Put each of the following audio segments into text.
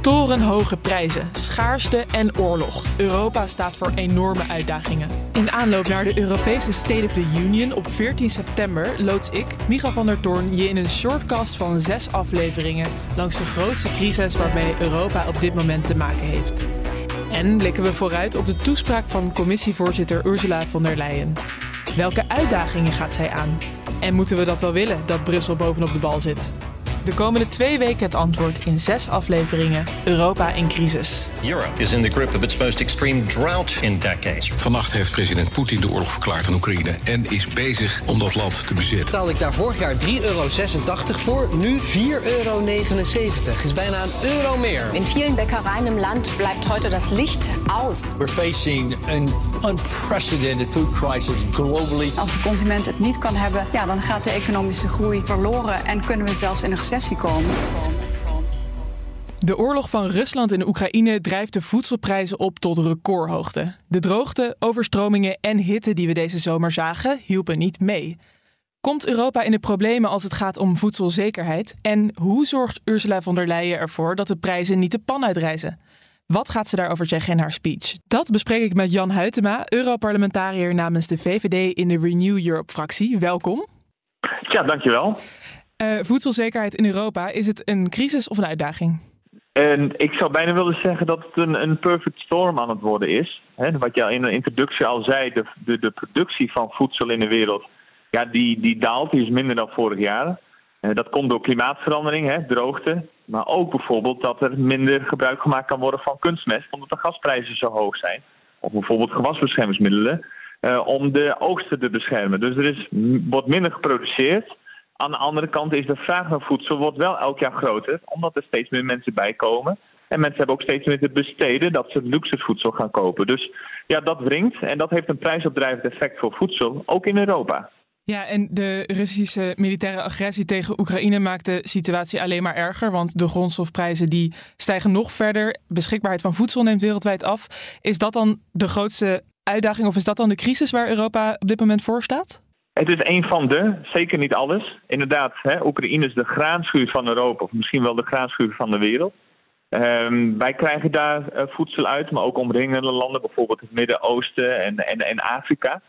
Torenhoge prijzen, schaarste en oorlog. Europa staat voor enorme uitdagingen. In aanloop naar de Europese State of the Union op 14 september loods ik, Micha van der Toorn, je in een shortcast van zes afleveringen langs de grootste crisis waarmee Europa op dit moment te maken heeft. En blikken we vooruit op de toespraak van commissievoorzitter Ursula von der Leyen. Welke uitdagingen gaat zij aan? En moeten we dat wel willen, dat Brussel bovenop de bal zit? De komende twee weken het antwoord in zes afleveringen Europa in crisis. Europe is in the grip of its most extreme drought in decades. Vannacht heeft president Poetin de oorlog verklaard aan Oekraïne en is bezig om dat land te bezetten. Betaalde ik daar vorig jaar 3,86 euro voor, nu 4,79 euro. Is bijna een euro meer. In vielen Bäckereien im Land bleibt heute das Licht aus. We're facing an unprecedented food crisis globally. Als de consument het niet kan hebben, ja, dan gaat de economische groei verloren en kunnen we zelfs in een recessie komen. De oorlog van Rusland in Oekraïne drijft de voedselprijzen op tot recordhoogte. De droogte, overstromingen en hitte die we deze zomer zagen, hielpen niet mee. Komt Europa in de problemen als het gaat om voedselzekerheid? En hoe zorgt Ursula von der Leyen ervoor dat de prijzen niet de pan uitreizen? Wat gaat ze daarover zeggen in haar speech? Dat bespreek ik met Jan Huytema, Europarlementariër namens de VVD in de Renew Europe-fractie. Welkom. Ja, dankjewel. Uh, voedselzekerheid in Europa, is het een crisis of een uitdaging? En ik zou bijna willen zeggen dat het een, een perfect storm aan het worden is. Wat je in de introductie al zei, de, de, de, productie van voedsel in de wereld, ja, die, die daalt, die is minder dan vorig jaar. Uh, dat komt door klimaatverandering, droogte. Maar ook bijvoorbeeld dat er minder gebruik gemaakt kan worden van kunstmest, omdat de gasprijzen zo hoog zijn. Of bijvoorbeeld gewasbeschermingsmiddelen, uh, om de oogsten te beschermen. Dus er is, wordt minder geproduceerd. Aan de andere kant is de vraag naar voedsel wordt wel elk jaar groter, omdat er steeds meer mensen bij komen. En mensen hebben ook steeds meer te besteden dat ze luxe voedsel gaan kopen. Dus ja, dat wringt en dat heeft een prijsopdrijvend effect voor voedsel, ook in Europa. Ja, en de Russische militaire agressie tegen Oekraïne maakt de situatie alleen maar erger. Want de grondstofprijzen die stijgen nog verder. Beschikbaarheid van voedsel neemt wereldwijd af. Is dat dan de grootste uitdaging of is dat dan de crisis waar Europa op dit moment voor staat? Het is een van de, zeker niet alles. Inderdaad, hè, Oekraïne is de graanschuur van Europa, of misschien wel de graanschuur van de wereld. Um, wij krijgen daar uh, voedsel uit, maar ook omringende landen, bijvoorbeeld het Midden-Oosten en, en, en Afrika.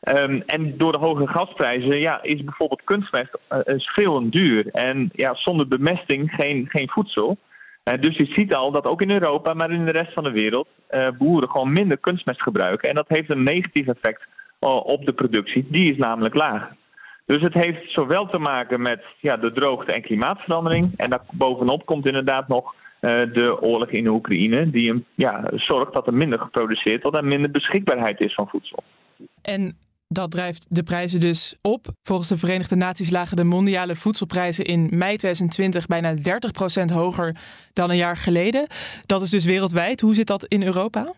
Um, en door de hoge gasprijzen ja, is bijvoorbeeld kunstmest uh, veel duur. En ja, zonder bemesting geen, geen voedsel. Uh, dus je ziet al dat ook in Europa, maar in de rest van de wereld, boeren gewoon minder kunstmest gebruiken. En dat heeft een negatief effect op de productie. Die is namelijk laag. Dus het heeft zowel te maken met ja, de droogte en klimaatverandering. En daar bovenop komt inderdaad nog uh, de oorlog in de Oekraïne. Die ja, zorgt dat er minder geproduceerd wordt en minder beschikbaarheid is van voedsel. En dat drijft de prijzen dus op. Volgens de Verenigde Naties lagen de mondiale voedselprijzen in mei 2020 bijna 30% hoger dan een jaar geleden. Dat is dus wereldwijd. Hoe zit dat in Europa?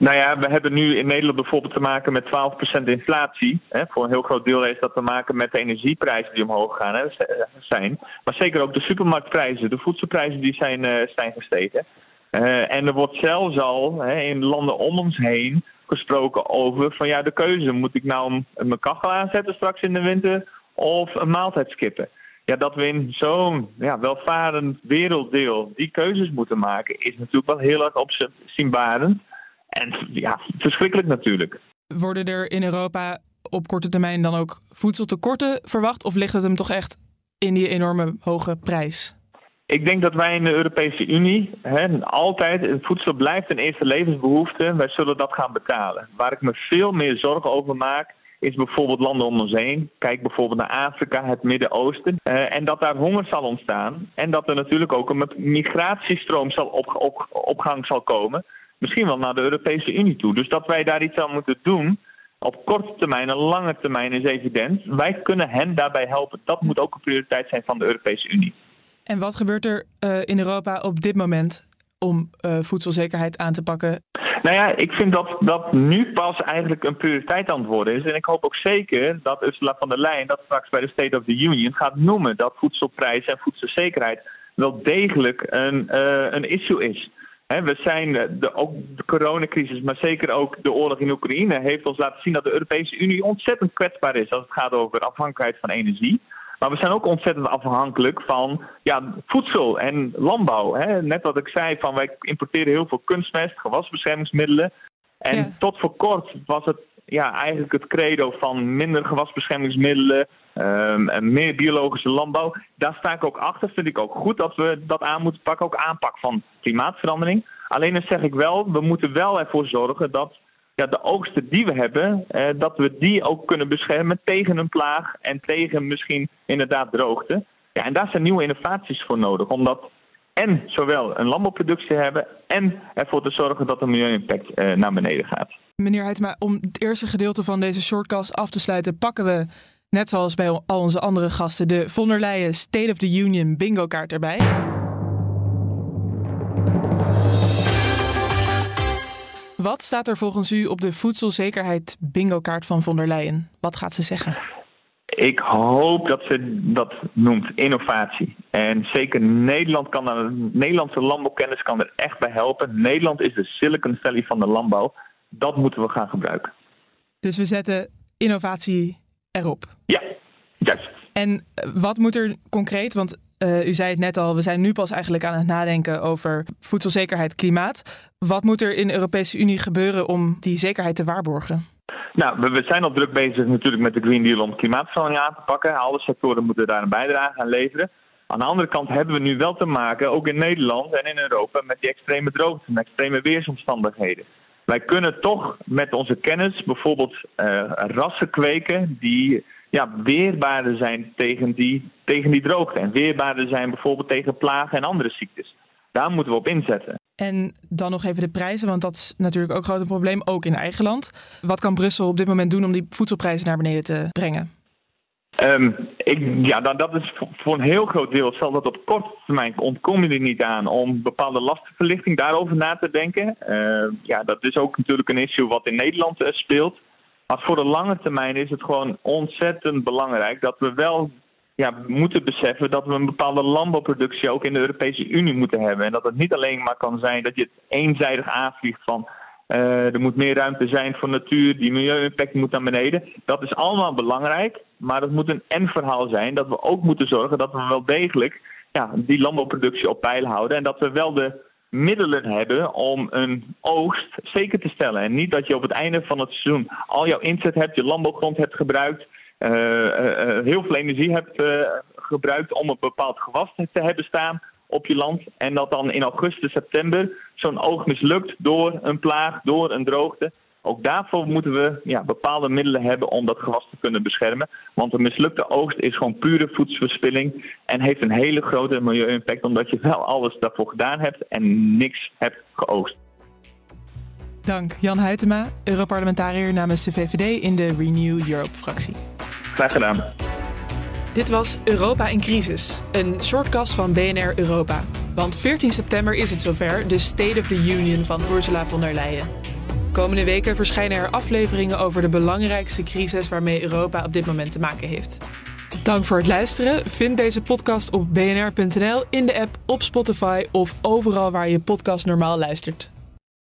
Nou ja, we hebben nu in Nederland bijvoorbeeld te maken met 12% inflatie. Hè. Voor een heel groot deel heeft dat te maken met de energieprijzen die omhoog gaan hè, zijn. Maar zeker ook de supermarktprijzen, de voedselprijzen die zijn, uh, gestegen. Uh, en er wordt zelfs al hè, in landen om ons heen gesproken over van ja, de keuze. Moet ik nou mijn kachel aanzetten straks in de winter of een maaltijd skippen? Ja, dat we in zo'n ja, welvarend werelddeel die keuzes moeten maken, is natuurlijk wel heel erg opzienbarend. En ja, verschrikkelijk natuurlijk. Worden er in Europa op korte termijn dan ook voedseltekorten verwacht? Of ligt het hem toch echt in die enorme hoge prijs? Ik denk dat wij in de Europese Unie hè, altijd, voedsel blijft een eerste levensbehoefte, wij zullen dat gaan betalen. Waar ik me veel meer zorgen over maak, is bijvoorbeeld landen om ons heen. Kijk bijvoorbeeld naar Afrika, het Midden-Oosten. Uh, en dat daar honger zal ontstaan. En dat er natuurlijk ook een migratiestroom zal op, op, op gang zal komen misschien wel naar de Europese Unie toe. Dus dat wij daar iets aan moeten doen, op korte termijn en lange termijn, is evident. Wij kunnen hen daarbij helpen. Dat moet ook een prioriteit zijn van de Europese Unie. En wat gebeurt er uh, in Europa op dit moment om uh, voedselzekerheid aan te pakken? Nou ja, ik vind dat dat nu pas eigenlijk een prioriteit aan het worden is. En ik hoop ook zeker dat Ursula van der Leyen dat straks bij de State of the Union gaat noemen dat voedselprijzen en voedselzekerheid wel degelijk een, uh, een issue is. We zijn de, ook de coronacrisis, maar zeker ook de oorlog in Oekraïne, heeft ons laten zien dat de Europese Unie ontzettend kwetsbaar is als het gaat over afhankelijkheid van energie. Maar we zijn ook ontzettend afhankelijk van ja, voedsel en landbouw. Net wat ik zei, van wij importeren heel veel kunstmest, gewasbeschermingsmiddelen. En tot voor kort was het ja, eigenlijk het credo van minder gewasbeschermingsmiddelen, um, en meer biologische landbouw. Daar sta ik ook achter. Vind ik ook goed dat we dat aan moeten pakken. Ook aanpak van klimaatverandering. Alleen dan zeg ik wel, we moeten wel ervoor zorgen dat ja, de oogsten die we hebben, eh, dat we die ook kunnen beschermen tegen een plaag en tegen misschien inderdaad droogte. Ja, en daar zijn nieuwe innovaties voor nodig. Omdat en zowel een landbouwproductie hebben en ervoor te zorgen dat de milieu-impact eh, naar beneden gaat. Meneer Heitma, om het eerste gedeelte van deze shortcast af te sluiten, pakken we, net zoals bij al onze andere gasten, de von der Leyen State of the Union bingo kaart erbij. Wat staat er volgens u op de voedselzekerheid bingo kaart van von der Leyen? Wat gaat ze zeggen? Ik hoop dat ze dat noemt innovatie. En zeker Nederland kan er, Nederlandse landbouwkennis kan er echt bij helpen. Nederland is de Silicon Valley van de landbouw. Dat moeten we gaan gebruiken. Dus we zetten innovatie erop. Ja, juist. En eh, wat moet er concreet, want uh, u zei het net al, we zijn nu pas eigenlijk aan het nadenken over voedselzekerheid, klimaat. Wat moet er in de Europese Unie gebeuren om die zekerheid te waarborgen? Nou, we, zijn al druk bezig natuurlijk met de Green Deal om klimaatverandering aan te pakken. Alle sectoren moeten daar een bijdrage aan leveren. Aan de andere kant hebben we nu wel te maken, ook in Nederland en in Europa, met die extreme droogte, met extreme weersomstandigheden. Wij kunnen toch met onze kennis bijvoorbeeld uh, rassen kweken die ja, weerbaarder zijn tegen die, tegen die droogte. En weerbaarder zijn bijvoorbeeld tegen plagen en andere ziektes. Daar moeten we op inzetten. En dan nog even de prijzen, want dat is natuurlijk ook een groot probleem, ook in eigen land. Wat kan Brussel op dit moment doen om die voedselprijzen naar beneden te brengen? Um, ik, ja, dat, dat is voor een heel groot deel, zal dat op korte termijn ontkom je er niet aan om bepaalde lastenverlichting daarover na te denken. Uh, ja, dat is ook natuurlijk een issue wat in Nederland uh, speelt. Maar voor de lange termijn is het gewoon ontzettend belangrijk dat we wel ja, moeten beseffen dat we een bepaalde landbouwproductie ook in de Europese Unie moeten hebben. En dat het niet alleen maar kan zijn dat je het eenzijdig aanvliegt van uh, er moet meer ruimte zijn voor natuur, die milieu-impact moet naar beneden. Dat is allemaal belangrijk, maar het moet een en-verhaal zijn dat we ook moeten zorgen dat we wel degelijk ja, die landbouwproductie op peil houden. En dat we wel de middelen hebben om een oogst zeker te stellen. En niet dat je op het einde van het seizoen al jouw inzet hebt, je landbouwgrond hebt gebruikt, heel veel energie hebt gebruikt om een bepaald gewas te hebben staan op je land. En dat dan in augustus, september zo'n oog mislukt door een plaag, door een droogte. Ook daarvoor moeten we ja, bepaalde middelen hebben om dat gewas te kunnen beschermen. Want een mislukte oogst is gewoon pure voedselverspilling en heeft een hele grote milieu-impact omdat je wel alles daarvoor gedaan hebt en niks hebt geoogst. Dank Jan Huytema, Europarlementariër namens de VVD in de Renew Europe-fractie. Gedaan. Dit was Europa in crisis, een shortcast van BNR Europa. Want 14 september is het zover, de State of the Union van Ursula von der Leyen. Komende weken verschijnen er afleveringen over de belangrijkste crisis waarmee Europa op dit moment te maken heeft. Dank voor het luisteren. Vind deze podcast op bnr.nl, in de app, op Spotify of overal waar je podcast normaal luistert.